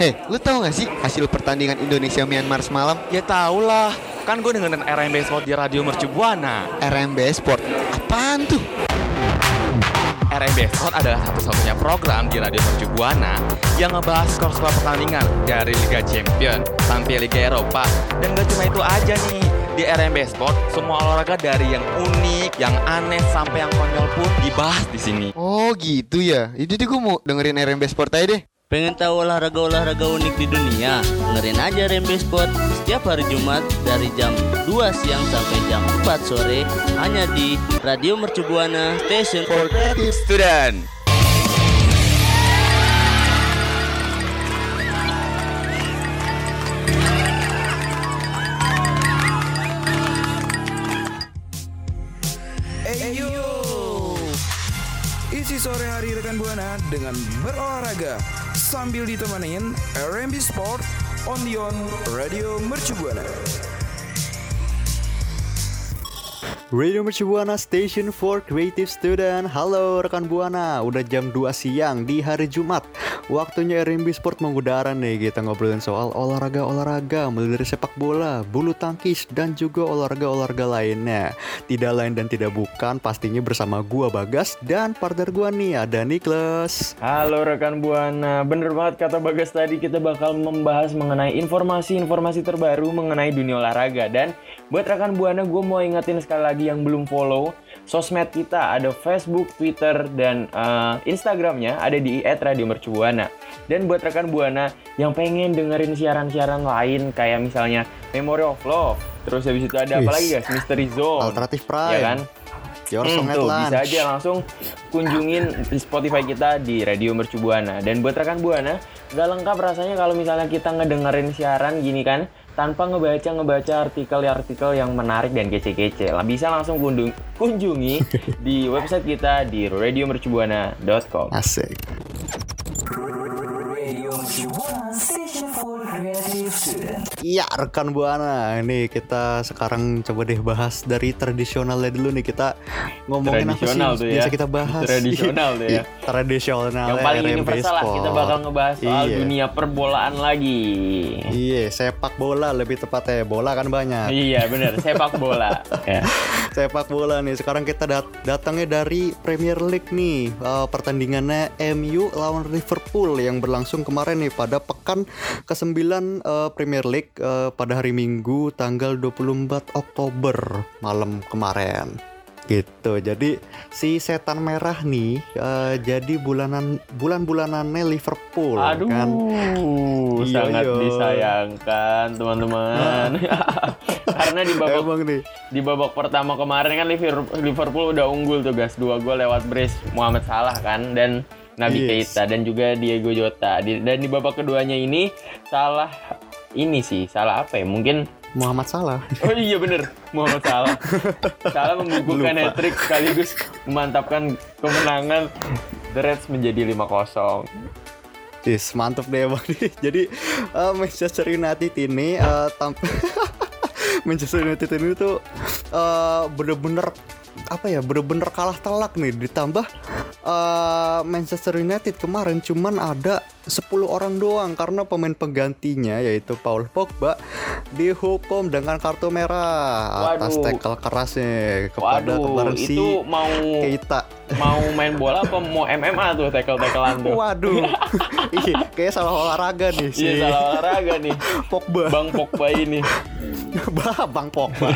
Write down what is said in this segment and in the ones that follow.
Hei, lu tahu gak sih hasil pertandingan Indonesia Myanmar semalam? Ya tau lah, kan gue dengerin RMB Sport di Radio Mercu Buana. RMB Sport. Apaan tuh? RMB Sport adalah satu-satunya program di Radio Mercu Buana yang ngebahas skor-skor pertandingan dari Liga Champion sampai Liga Eropa. Dan gak cuma itu aja nih, di RMB Sport semua olahraga dari yang unik, yang aneh sampai yang konyol pun dibahas di sini. Oh gitu ya. Tuh gue mau dengerin RMB Sport aja deh. Pengen tahu olahraga-olahraga unik di dunia? Dengerin aja Rembe Sport setiap hari Jumat dari jam 2 siang sampai jam 4 sore hanya di Radio Mercu Buana Station for Creative Student. Isi sore hari rekan Buana dengan berolahraga sambil ditemenin RMB Sport on the on Radio Mercu Buana. Radio Mercu Buana Station for Creative Student Halo rekan Buana, udah jam 2 siang di hari Jumat Waktunya RMB Sport mengudara nih Kita ngobrolin soal olahraga-olahraga Mulai dari sepak bola, bulu tangkis, dan juga olahraga-olahraga lainnya. Tidak lain dan tidak bukan pastinya bersama gua Bagas Dan partner gua nih ada Niklas. Halo rekan Buana, bener banget kata Bagas tadi kita bakal membahas mengenai informasi-informasi terbaru mengenai dunia olahraga. Dan buat rekan Buana gue mau ingetin sekali lagi yang belum follow sosmed kita ada Facebook, Twitter, dan uh, Instagramnya ada di @radiomercubuana. Dan buat rekan Buana yang pengen dengerin siaran-siaran lain kayak misalnya Memory of Love, terus habis itu ada apa lagi guys? Mystery Zone, Alternatif Prime ya kan? Your Hmm, tuh, Lunch bisa aja langsung kunjungin di Spotify kita di Radio Mercu Buana. Dan buat rekan Buana, nggak lengkap rasanya kalau misalnya kita ngedengerin siaran gini kan, tanpa ngebaca ngebaca artikel-artikel yang menarik dan kece-kece. Lah bisa langsung kunjungi di website kita di radiomercubuana.com. Asik Iya rekan buana ini kita sekarang coba deh bahas dari tradisionalnya dulu nih kita ngomongin apa sih Tradisional tuh ya. biasa kita bahas Tradisional tuh ya. Iya, tradisional Yang paling RMB universal lah, kita bakal ngebahas soal Iya. dunia perbolaan lagi. Iya sepak bola lebih tepatnya bola kan banyak Iya bener, sepak bola. ya. sepak bola nih sekarang kita dat- datangnya dari Premier League nih Eh, pertandingannya MU lawan Liverpool yang berlangsung kemarin nih pada pekan ke-9 eh, Premier League eh, pada hari Minggu tanggal 24 Oktober malam kemarin gitu jadi si setan merah nih eh, jadi bulanan bulan-bulanannya Liverpool Aduh, kan sangat iya. disayangkan teman-teman. Karena di babak emang nih di babak pertama kemarin kan Liver- Liverpool udah unggul tuh guys, dua gol lewat brace Muhammad Salah kan dan Nabi Yes. Keita dan juga Diego Jota. Di- dan di babak keduanya ini Salah ini sih salah apa ya? Mungkin Muhammad Salah Oh iya bener Muhammad Salah Salah membukukan Lupa. hat-trick sekaligus memantapkan kemenangan The Reds menjadi 5-0 Yes, mantep deh bang. Jadi eh, Manchester United ini eh, tamp- Manchester United ini tuh eh, bener-bener apa ya bener-bener kalah telak nih ditambah eh, Manchester United kemarin cuman ada 10 orang doang karena pemain penggantinya yaitu Paul Pogba dihukum dengan kartu merah atas Waduh. tackle kerasnya kepada Waduh kemarin si mau Keita. mau main bola apa mau MMA tuh tackle-tacklean tuh Waduh, Ih, kayak salah olahraga nih si Iya salah olahraga nih Pogba. Bang Pogba ini Bah, Bang Pogba.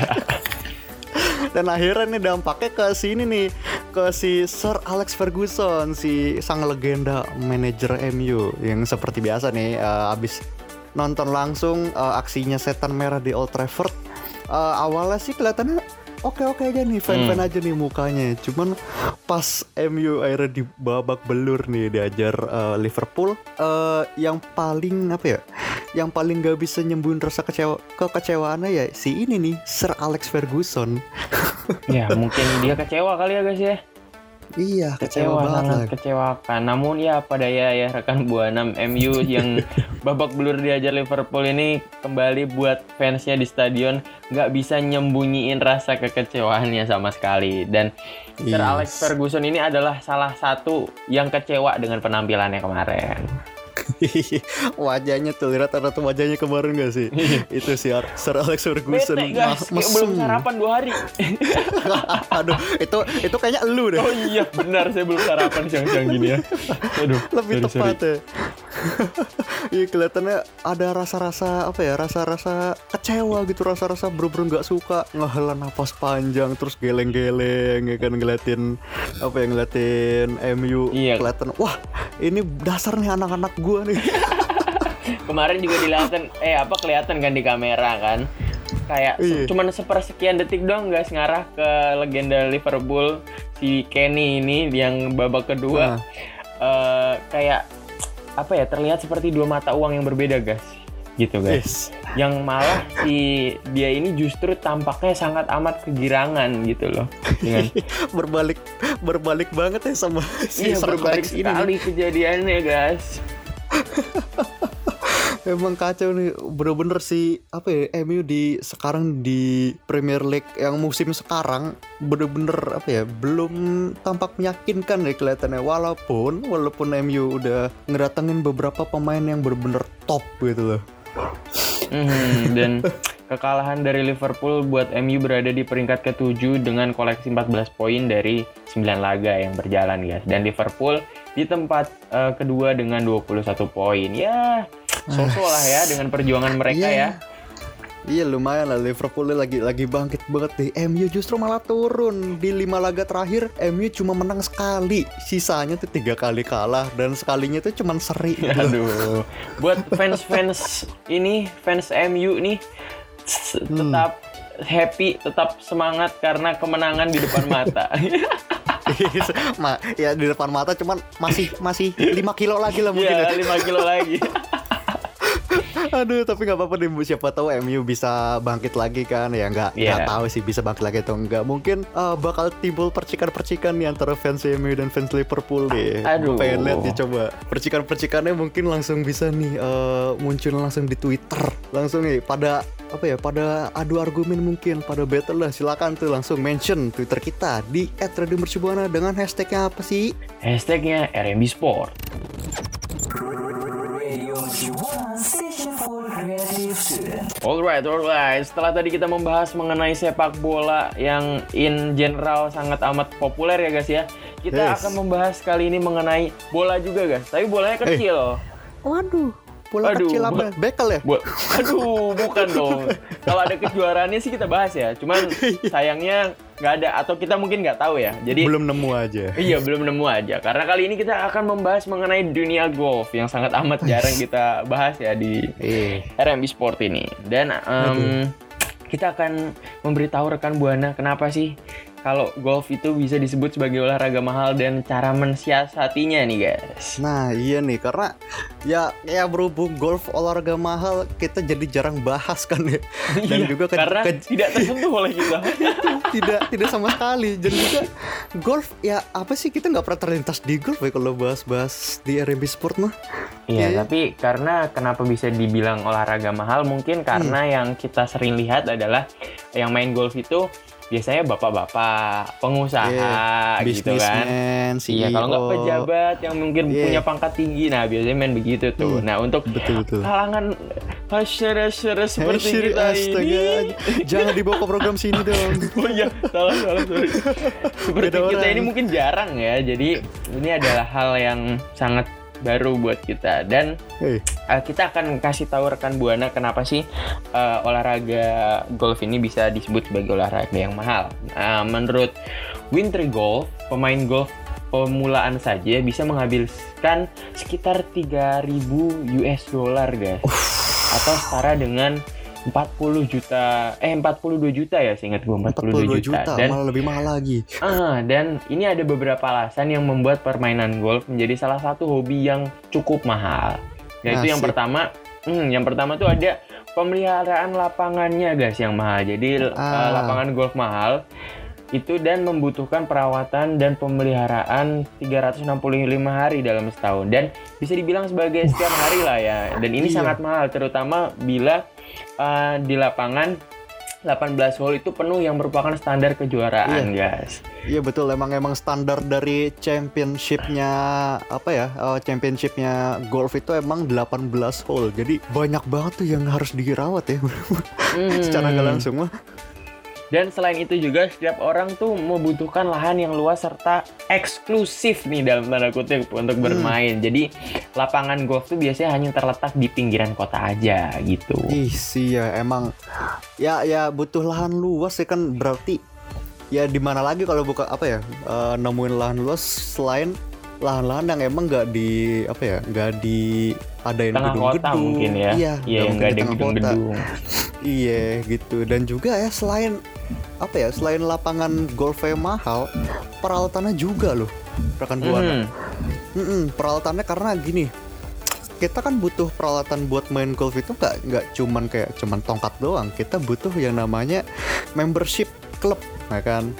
Dan akhirnya nih dampaknya ke sini nih ke si Sir Alex Ferguson si sang legenda manajer MU yang seperti biasa nih eh, abis nonton langsung eh, aksinya setan merah di Old Trafford. Eh, awalnya sih kelihatannya oke-oke aja nih fan-fan aja nih mukanya. Cuman pas MU akhirnya di babak belur nih diajar eh, Liverpool eh, yang paling apa ya yang paling gak bisa nyembuhin rasa kecewa kekecewaannya ya si ini nih Sir Alex Ferguson. Ya mungkin dia kecewa kali ya guys ya iya kecewa, Kecewa banget. sangat kecewakan. Namun ya apa daya ya rekan Buana MU yang babak belur diajar Liverpool ini Kembali buat fansnya di stadion nggak bisa nyembunyiin rasa kekecewaannya sama sekali. Dan Sir Yes. Alex Ferguson ini adalah salah satu yang kecewa dengan penampilannya kemarin wajahnya tuh lihat rata wajahnya kemarin gak sih? itu si Ar- Sir Alex Ferguson Bete guys, ma- kayak belum sarapan dua hari. Aduh, itu itu kayaknya elu deh. Oh iya, benar saya belum sarapan siang-siang gini ya. Aduh, Lebih sorry, tepat sorry. ya. Iya kelihatannya ada rasa-rasa apa ya rasa-rasa kecewa gitu rasa-rasa bener-bener nggak suka ngehela napas panjang terus geleng-geleng ya kan ngeliatin apa ya ngeliatin MU Iya. kelihatan wah ini dasar nih anak-anak gua nih Kemarin juga dilihatin, eh apa kelihatan kan di kamera kan? Kayak Iya. cuman sepersekian detik doang guys ngarah ke legenda Liverpool si Kenny ini yang babak kedua. Nah. Eh, kayak apa ya terlihat seperti dua mata uang yang berbeda guys gitu guys Yes. yang malah si dia ini justru tampaknya sangat amat kegirangan gitu loh dengan berbalik berbalik banget ya sama si iya berbalik Alex ini kejadiannya guys Emang kacau nih, bener-bener sih apa ya MU di sekarang di Premier League yang musim sekarang bener-bener apa ya belum tampak meyakinkan deh kelihatannya walaupun walaupun MU udah ngedatengin beberapa pemain yang bener-bener top gitu loh. Mhm, dan kekalahan dari Liverpool buat MU berada di peringkat ke-7 dengan koleksi 14 poin dari 9 laga yang berjalan guys. Dan Liverpool di tempat eh, kedua dengan 21 poin. Ya, sosok lah ya dengan perjuangan mereka Iya. ya. Iya lumayan lah Liverpool lagi lagi bangkit banget deh. MU justru malah turun di lima laga terakhir. MU cuma menang sekali, sisanya tuh tiga kali kalah dan sekalinya tuh cuman seri. Aduh. Buat fans-fans ini, fans MU nih s- tetap happy, tetap semangat karena kemenangan di depan mata. Ma, ya di depan mata cuman masih masih 5 kilo lagi lah mungkin Iya, ya. 5 kilo lagi. Aduh, tapi nggak apa-apa deh, siapa tahu MU bisa bangkit lagi kan? Ya nggak nggak Iya. tahu sih bisa bangkit lagi atau enggak. Mungkin eh, bakal timbul percikan-percikan nih antara fans MU dan fans Liverpool deh. Aduh. Pengen lihat nih coba. Percikan-percikannya mungkin langsung bisa nih eh, muncul langsung di Twitter. Langsung nih pada apa ya pada adu argumen mungkin pada battle lah silakan tuh langsung mention Twitter kita di @radiomercubuana dengan hashtagnya apa sih? Hashtagnya RMB Sport. Alright, alright. Setelah tadi kita membahas mengenai sepak bola yang in general sangat amat populer ya guys ya. Kita Yes. akan membahas kali ini mengenai bola juga guys. Tapi bolanya kecil. Waduh, bola Aduh, kecil apa? Bekel ya? Bo- Aduh, bukan dong. Kalau ada kejuaraannya sih kita bahas ya. Cuman sayangnya nggak ada atau kita mungkin nggak tahu ya. Jadi Belum nemu aja. Iya belum nemu aja karena kali ini kita akan membahas mengenai dunia golf yang sangat amat jarang kita bahas ya di Eh. RMB Sport ini dan em, kita akan memberitahu rekan buana kenapa sih kalau golf itu bisa disebut sebagai olahraga mahal dan cara mensiasatinya nih guys. Nah iya nih karena ya ya berhubung golf olahraga mahal kita jadi jarang bahas kan ya dan Iya, juga ke- karena ke- tidak tersentuh oleh kita. tidak tidak sama sekali dan juga golf ya apa sih kita nggak pernah terlintas di golf ya kalau bahas-bahas di RMB Sport mah Iya, Iya. tapi karena kenapa bisa dibilang olahraga mahal mungkin karena yang kita sering lihat adalah yang main golf itu biasanya bapak-bapak, pengusaha Iya, gitu kan. CEO Iya, kalau nggak pejabat yang mungkin Iya. punya pangkat tinggi, nah biasanya main begitu tuh. Hmm, Nah untuk betul betul kalangan masyarakat seperti Hei, kita astaga, ini. jangan dibawa ke program sini dong Oh iya, salah salah sorry. Seperti Beda kita orang. ini mungkin jarang ya. Jadi ini adalah hal yang sangat baru buat kita dan Hei, Uh, kita akan kasih tahu rekan buana kenapa sih uh, olahraga golf ini bisa disebut sebagai olahraga yang mahal. Nah, menurut Wintry Golf, pemain golf pemulaan saja bisa menghabiskan sekitar 3000 US dollar, guys. Atau setara dengan 40 juta eh 42 juta ya seingat gue 42 42, juta, dan malah lebih mahal lagi Ah, dan ini ada beberapa alasan yang membuat permainan golf menjadi salah satu hobi yang cukup mahal. Yaitu yang Asik. pertama, hmm, yang pertama tuh ada pemeliharaan lapangannya guys yang mahal. Jadi Ah. lapangan golf mahal itu dan membutuhkan perawatan dan pemeliharaan 365 hari dalam setahun dan bisa dibilang sebagai setiap hari lah ya. Dan ini Iya. sangat mahal terutama bila eh, di lapangan 18 hole itu penuh yang merupakan standar kejuaraan, guys. Iya betul. Emang emang standar dari championshipnya apa ya eh, championshipnya golf itu emang 18 hole. Jadi banyak banget tuh yang harus dirawat ya secara nggak langsung mah Dan selain itu juga setiap orang tuh membutuhkan lahan yang luas serta eksklusif nih dalam tanda kutip untuk bermain. Jadi lapangan golf tuh biasanya hanya terletak di pinggiran kota aja gitu. Ih sih ya emang ya ya butuh lahan luas ya kan berarti ya di mana lagi kalau buka apa ya eh, nemuin lahan luas selain lahan-lahan yang emang nggak di apa ya nggak di adain Tengah kota gedung-gedung mungkin ya. iya Iya, yang nggak di ada gedung-gedung. iya gitu dan juga ya selain apa ya selain lapangan golfnya mahal peralatannya juga loh rekan buana Mhm. Mm-mm, peralatannya karena gini kita kan butuh peralatan buat main golf itu nggak nggak cuman kayak cuman tongkat doang kita butuh yang namanya membership club ya kan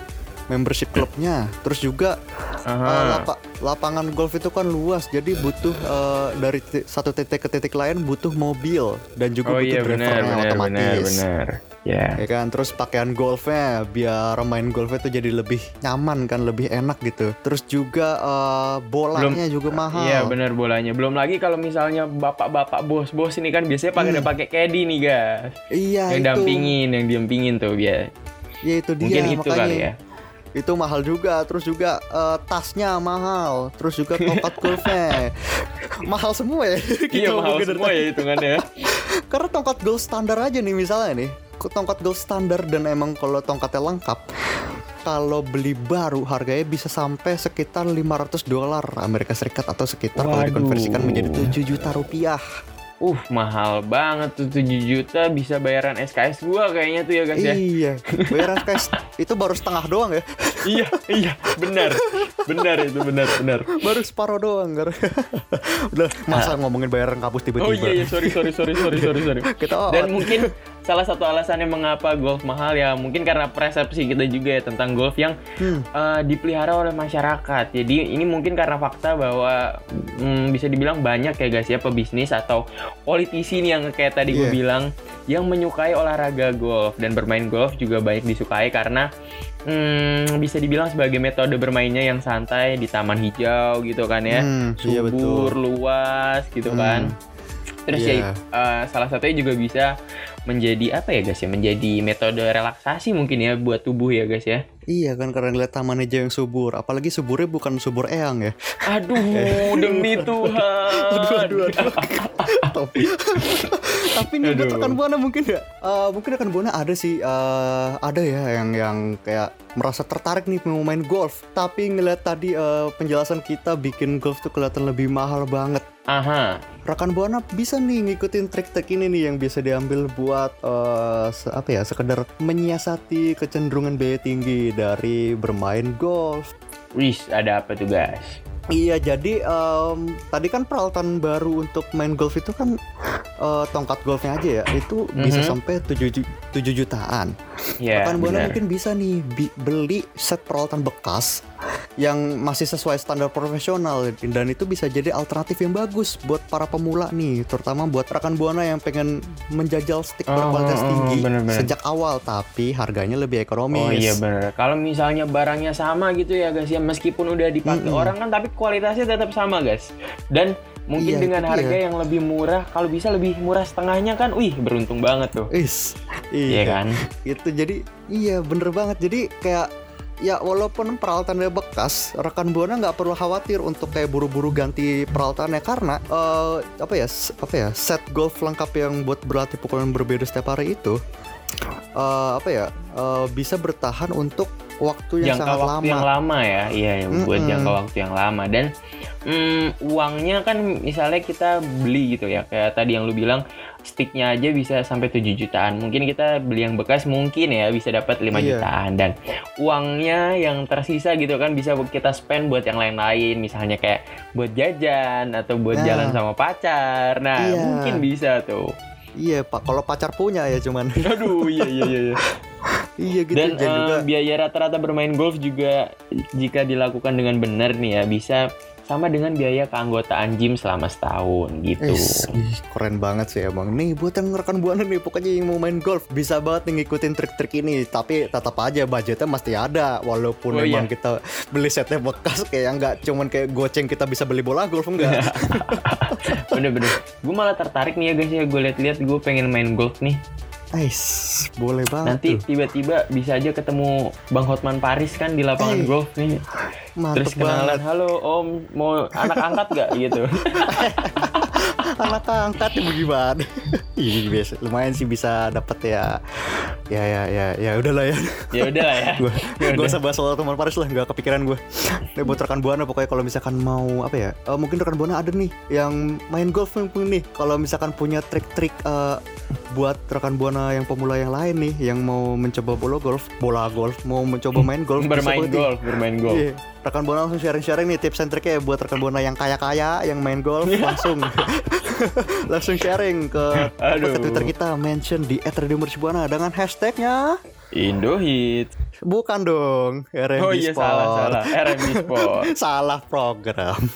membership klubnya terus juga Aha. eh, lapa- lapangan golf itu kan luas jadi butuh eh, dari satu titik ke titik lain butuh mobil dan juga Oh butuh iya benar drivernya benar benar otomatis benar. Ya. ya kan terus pakaian golfnya biar main golfnya tuh jadi lebih nyaman kan lebih enak gitu terus juga eh, bolanya juga mahal Iya benar bolanya. Belum lagi kalau misalnya bapak-bapak bos-bos ini kan biasanya pakai Hmm. pakai caddy nih guys. iya yang itu dampingin, yang diampingin tuh biar. ya itu dia Mungkin itu makanya kali ya. itu mahal juga terus juga eh, tasnya mahal terus juga tongkat golfnya mahal semua ya Iya Kita mahal semua ya hitungannya. Karena tongkat golf standar aja nih misalnya nih Tongkat golf standar dan emang kalau tongkatnya lengkap Kalau beli baru harganya bisa sampai sekitar 500 dolar Amerika Serikat Atau sekitar kalau Waduh. dikonversikan menjadi 7 juta rupiah Uh, mahal banget tuh 7 juta bisa bayaran SKS gua kayaknya tuh ya guys ya. Iya Bayaran cash itu baru setengah doang ya iya, iya, benar. Benar itu benar, benar. Baru separuh doang Gar. Udah masa ngomongin bayaran kampus tiba-tiba Oh iya, iya, sorry, sorry, sorry, sorry, sorry, sorry. Kita Dan mungkin salah satu alasannya mengapa golf mahal ya mungkin karena persepsi kita juga ya tentang golf yang Hmm. eh, dipelihara oleh masyarakat. Jadi ini mungkin karena fakta bahwa hmm, bisa dibilang banyak ya guys ya pebisnis atau politisi nih yang kayak tadi gue Iya. bilang yang menyukai olahraga golf dan bermain golf juga banyak disukai karena hmm, bisa dibilang sebagai metode bermainnya yang santai di taman hijau gitu kan ya. Hmm, iya Subur, betul. luas gitu Hmm. kan. Terus Iya. ya eh, salah satunya juga bisa menjadi apa ya guys ya? Menjadi metode relaksasi mungkin ya buat tubuh ya guys ya. Iya kan karena ngeliat taman hijau yang subur. Apalagi suburnya bukan subur eyang ya. Aduh, demi Tuhan. aduh aduh aduh. Tapi tapi nih buat rekan buana mungkin ya. Eh, mungkin rekan buana ada sih eh, ada ya yang yang kayak merasa tertarik nih mau main golf. Tapi ngeliat tadi eh, penjelasan kita bikin golf tuh kelihatan lebih mahal banget. Aha. rekan buana bisa nih ngikutin trik-trik ini nih yang bisa diambil buat eh, se- apa ya sekedar menyiasati kecenderungan biaya tinggi dari bermain golf Wih, ada apa tuh guys? Iya, jadi em, tadi kan peralatan baru untuk main golf itu kan eh, tongkat golfnya aja ya, itu bisa Mhm. sampai 7, ju- 7 jutaan. Ya, Rekan Buana benar. mungkin bisa nih bi- beli set peralatan bekas yang masih sesuai standar profesional dan itu bisa jadi alternatif yang bagus buat para pemula nih, terutama buat rekan Buana yang pengen menjajal stick Oh, berkualitas oh, tinggi bener-bener. sejak awal tapi harganya lebih ekonomis. Oh iya benar. Kalau misalnya barangnya sama gitu ya guys ya, meskipun udah dipakai Mm-mm. orang kan, tapi kualitasnya tetap sama guys. Dan mungkin Iya, dengan harga dia. yang lebih murah, kalau bisa lebih murah setengahnya kan, wih beruntung banget tuh. Is, Iya kan? itu jadi iya bener banget jadi kayak ya walaupun peralatannya bekas rekan buana nggak perlu khawatir untuk kayak buru-buru ganti peralatannya karena eh, apa ya apa ya set golf lengkap yang buat berlatih pukulan berbeda setiap hari itu eh, apa ya eh, bisa bertahan untuk waktu yang jangka sangat waktu lama yang lama. ya. Iya ya, buat Mm-mm. jangka waktu yang lama. Dan mm, uangnya kan misalnya kita beli gitu ya. Kayak tadi yang lu bilang sticknya aja bisa sampai 7 jutaan. Mungkin kita beli yang bekas mungkin ya bisa dapat 5 Iya. jutaan. Dan uangnya yang tersisa gitu kan bisa kita spend buat yang lain-lain. Misalnya kayak buat jajan atau buat Nah. jalan sama pacar. Nah Iya. mungkin bisa tuh. Iya pak. Kalau pacar punya ya cuman. Aduh iya iya iya, iya. iya gitu. Dan dan juga eh, biaya rata-rata bermain golf juga jika dilakukan dengan benar nih ya bisa sama dengan biaya keanggotaan gym selama setahun gitu. Is, ih, keren banget sih emang nih buat yang rekan buana nih pokoknya yang mau main golf bisa banget nih ngikutin trik-trik ini tapi tetap aja budgetnya mesti ada walaupun Oh, emang iya. kita beli setnya bekas kayak nggak cuman kayak goceng kita bisa beli bola golf enggak Bener-bener. Gue malah tertarik nih ya guys ya. Gue lihat-lihat gue pengen main golf nih. Nice, boleh banget Nanti tuh. tiba-tiba bisa aja ketemu Bang Hotman Paris kan di lapangan Eh, golf nih. Terus kenalan, banget. halo Om, mau anak angkat gak gitu? Anak angkat ibu gimana? Iya biasa, lumayan sih bisa dapet ya. Ya ya ya ya udahlah ya. ya udah lah ya. gue Ya gak udah. usah bahas soal teman Paris lah nggak kepikiran gue Nih buat rekan buana pokoknya kalau misalkan mau apa ya eh, mungkin rekan buana ada nih yang main golf mungkin nih kalau misalkan punya trik-trik eh, buat rekan buana yang pemula yang lain nih yang mau mencoba bola golf bola golf mau mencoba main golf bermain golf, bermain golf. Iya. Rekan buana langsung sharing-sharing nih tips and triknya buat rekan buana yang kaya-kaya yang main golf langsung langsung sharing ke Aduh. ke Twitter kita mention di @radiomercubuana dengan hashtagnya Indohit. bukan dong RMB Oh iya Sport. salah salah. RMB Sport. Salah program.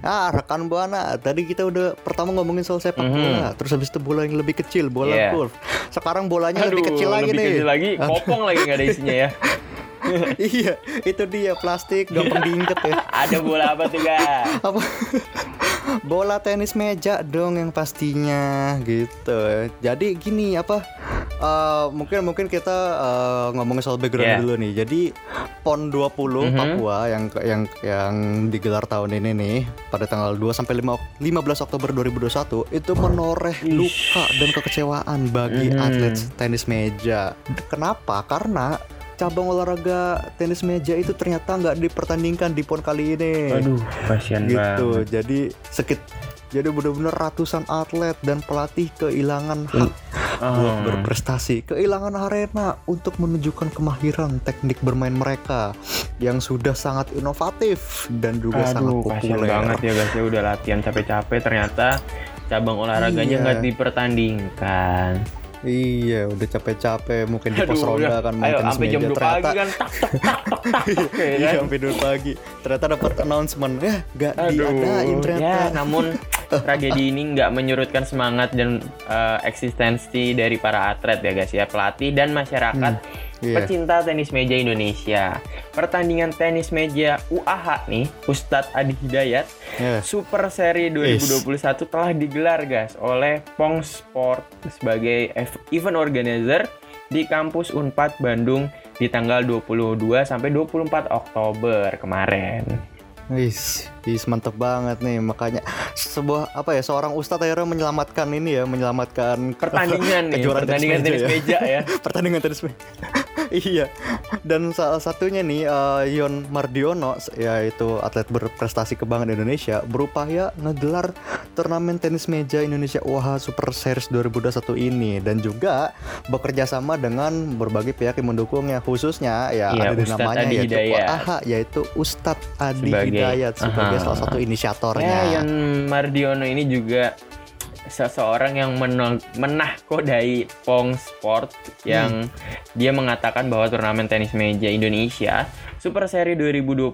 Ah, rekan buana, tadi kita udah pertama ngomongin soal sepak bola, terus habis itu bola yang lebih kecil, bola Mhm. Iya. golf. Sekarang bolanya Aduh, lebih kecil lagi lebih nih. kecil lagi. Kopong lagi nggak ada isinya ya. iya, itu dia plastik gampang diinget ya. Ada bola apa tuh? Apa? bola tenis meja dong yang pastinya gitu. Jadi gini apa? Eh, mungkin mungkin kita eh, ngomongin soal background Yeah. dulu nih. Jadi PON 20 Mhm. Papua yang yang yang digelar tahun ini nih pada tanggal 2 sampai 5 Ok- 15 Oktober 2021 itu menoreh luka dan kekecewaan bagi Mhm. atlet tenis meja. Kenapa? Karena cabang olahraga tenis meja itu ternyata nggak dipertandingkan di PON kali ini Aduh, kasihan gitu banget. jadi sekit jadi benar-benar ratusan atlet dan pelatih kehilangan hak buat Ah. berprestasi kehilangan arena untuk menunjukkan kemahiran teknik bermain mereka yang sudah sangat inovatif dan juga sangat Aduh, kasihan populer banget ya guys ya udah latihan capek-capek ternyata cabang olahraganya Iya. nggak dipertandingkan. Iya udah capek-capek mungkin di pos ronda kan Ayo tenis sampai jam meja 2 ternyata. pagi kan. Tak tak tak tak tak. Oke, iya kan? sampai dua pagi. Ternyata dapat announcement. Ya gak Aduh, diadain ternyata. Ya namun tragedi ini nggak menyurutkan semangat dan eh, eksistensi dari para atlet ya guys ya. Pelatih dan masyarakat iya. pecinta tenis meja Indonesia. Pertandingan tenis meja UAH nih, Ustadz Adi Hidayat, Ya. Super Seri 2021 telah digelar guys oleh Pong Sport sebagai ev- event organizer di kampus Unpad Bandung di tanggal 22 sampai 24 Oktober kemarin. Wis, wis mantep banget nih makanya sebuah apa ya seorang ustadz akhirnya menyelamatkan ini ya menyelamatkan Pertandingan nih, kejuaraan pertandingan tenis meja ya. pertandingan tenis meja iya dan salah satunya nih eh, Yon Mardiono yaitu atlet berprestasi kebanggaan Indonesia berupaya ngegelar turnamen tenis meja Indonesia UAH Super Series 2021 ini dan juga bekerja sama dengan berbagai pihak yang mendukungnya khususnya ya Iya, ada di namanya Adi yaitu Hidayat. UAH yaitu Ustadz Adi Sebagai- Hidayat sebagai Aha. salah satu inisiatornya. Ya, Yon Mardiono ini juga seseorang yang menahkodai Pong Sport yang dia mengatakan bahwa turnamen tenis meja Indonesia Super Seri 2021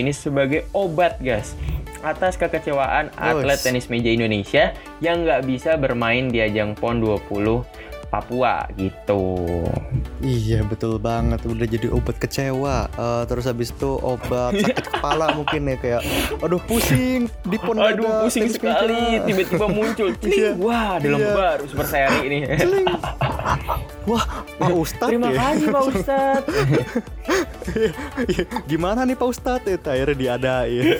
ini sebagai obat guys atas kekecewaan atlet tenis meja Indonesia yang nggak bisa bermain di ajang PON 20 Papua gitu. Iya betul banget udah jadi obat kecewa Eh, terus habis itu obat sakit kepala mungkin ya kayak aduh pusing di pon Aduh pusing sekali meja." tiba-tiba muncul. Iya. Cling. Wah, ada Iya. baru Super Seri ini. Wah Pak Ustadz Terima ya. kasih Pak Ustadz. Gimana nih Pak Ustadz itu akhirnya diadain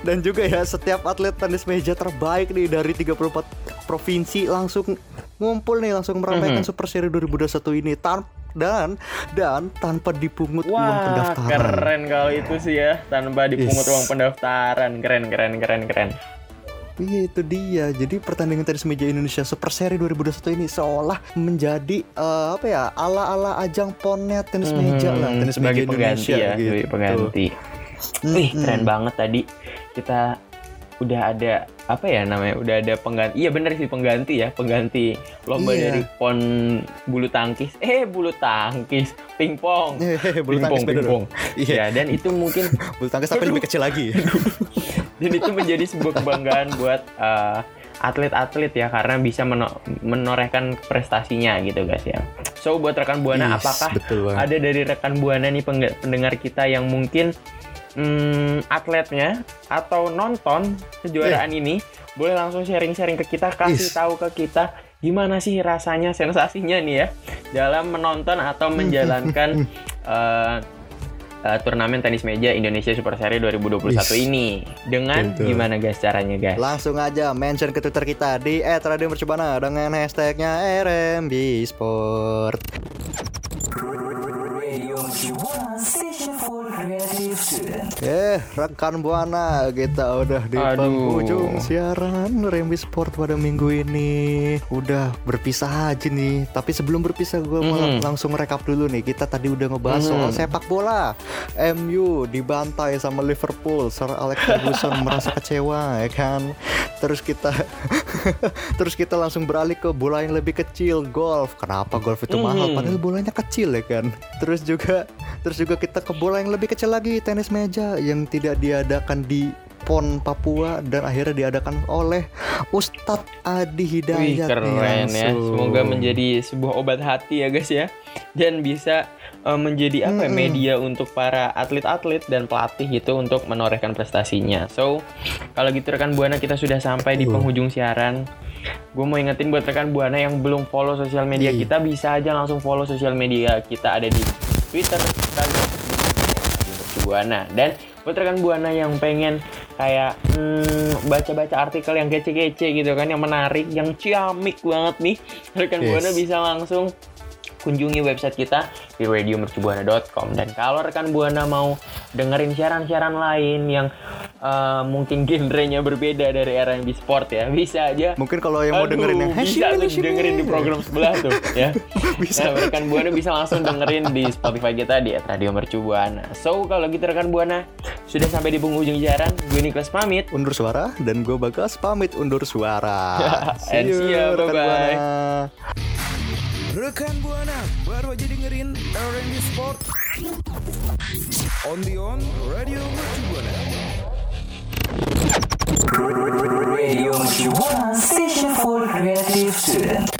Dan juga ya setiap atlet tenis meja terbaik nih dari 34 provinsi langsung ngumpul nih langsung meramaikan Mhm. Super Seri 2021 ini tan dan dan tanpa dipungut uang Wah, pendaftaran. keren kalau itu sih ya, tanpa dipungut Is. uang pendaftaran. Keren, keren, keren, keren. Iya itu dia. Jadi pertandingan tenis meja Indonesia Super Seri 2021 ini seolah menjadi eh, apa ya ala-ala ajang ponnya tenis meja lah, Hmm, tenis sebagai meja pengganti Indonesia ya, gitu. sebagai pengganti. Wih, Mm-mm. keren banget tadi kita udah ada apa ya namanya udah ada pengganti iya bener sih pengganti ya pengganti lomba Iya. dari pon bulu tangkis eh bulu tangkis pingpong tangkis bener. pingpong Iya. ya dan itu mungkin Bulu tangkis tapi lebih kecil lagi. dan itu menjadi sebuah kebanggaan buat eh, atlet-atlet ya karena bisa meno- menorehkan prestasinya gitu guys ya. So buat rekan buana Is, apakah ada dari rekan buana nih pendengar kita yang mungkin hmm, atletnya atau nonton kejuaraan ini boleh langsung sharing-sharing ke kita kasih Is. tahu ke kita gimana sih rasanya sensasinya nih ya dalam menonton atau menjalankan eh, eh, turnamen tenis meja Indonesia Super Series 2021 Is. ini dengan Betul. gimana guys caranya guys Langsung aja mention ke Twitter kita di @radiomercubuana dengan hashtagnya RMB Sport. Eh, rekan buana, kita udah di Aduh. penghujung siaran Rembi Sport pada minggu ini. Udah berpisah aja nih. Tapi sebelum berpisah, gue mau Mhm. langsung rekap dulu nih. Kita tadi udah ngebahas Mhm. soal sepak bola. MU dibantai sama Liverpool. Sir Alex Ferguson merasa kecewa, ya kan? Terus kita, terus kita langsung beralih ke bola yang lebih kecil, golf. Kenapa golf itu mahal? Mhm. Padahal bolanya kecil ya kan? Terus juga, terus juga kita ke bola yang lebih kecil lagi, tenis meja yang tidak diadakan di PON Papua dan akhirnya diadakan oleh Ustadz Adi Wih Hidayat nih keren ya. Semoga menjadi sebuah obat hati ya guys ya Dan bisa eh, menjadi apa ya, Mm-mm. media untuk para atlet-atlet dan pelatih gitu Untuk menorehkan prestasinya So kalau gitu rekan Buana kita sudah sampai di Uh. penghujung siaran Gue mau ingetin buat rekan Buana yang belum follow sosial media Iya. kita Bisa aja langsung follow sosial media kita ada di Twitter, Instagram, Buana. Dan buat rekan Buana yang pengen kayak hmm, baca-baca artikel yang kece-kece gitu kan yang menarik yang ciamik banget nih. Rekan Yes. Buana bisa langsung kunjungi website kita di radiomercubuana.com dan kalau rekan Buana mau dengerin siaran-siaran lain yang eh, mungkin genrenya berbeda dari R&B Sport ya bisa aja Mungkin kalau yang mau Aduh, dengerin yang bisa tuh dengerin di program sebelah tuh ya. Bisa. Nah, rekan Buana bisa langsung dengerin di Spotify kita di Radio Mercu Buana. So, kalau gitu rekan Buana sudah sampai di penghujung siaran, gue Niklas pamit. undur suara dan gue Bagas pamit undur suara. And see ya, rekan bye-bye. Buana. Rekan Buana baru aja dengerin R&B Sport on the on Radio Mercu Buana. Radio Station for Creative Students.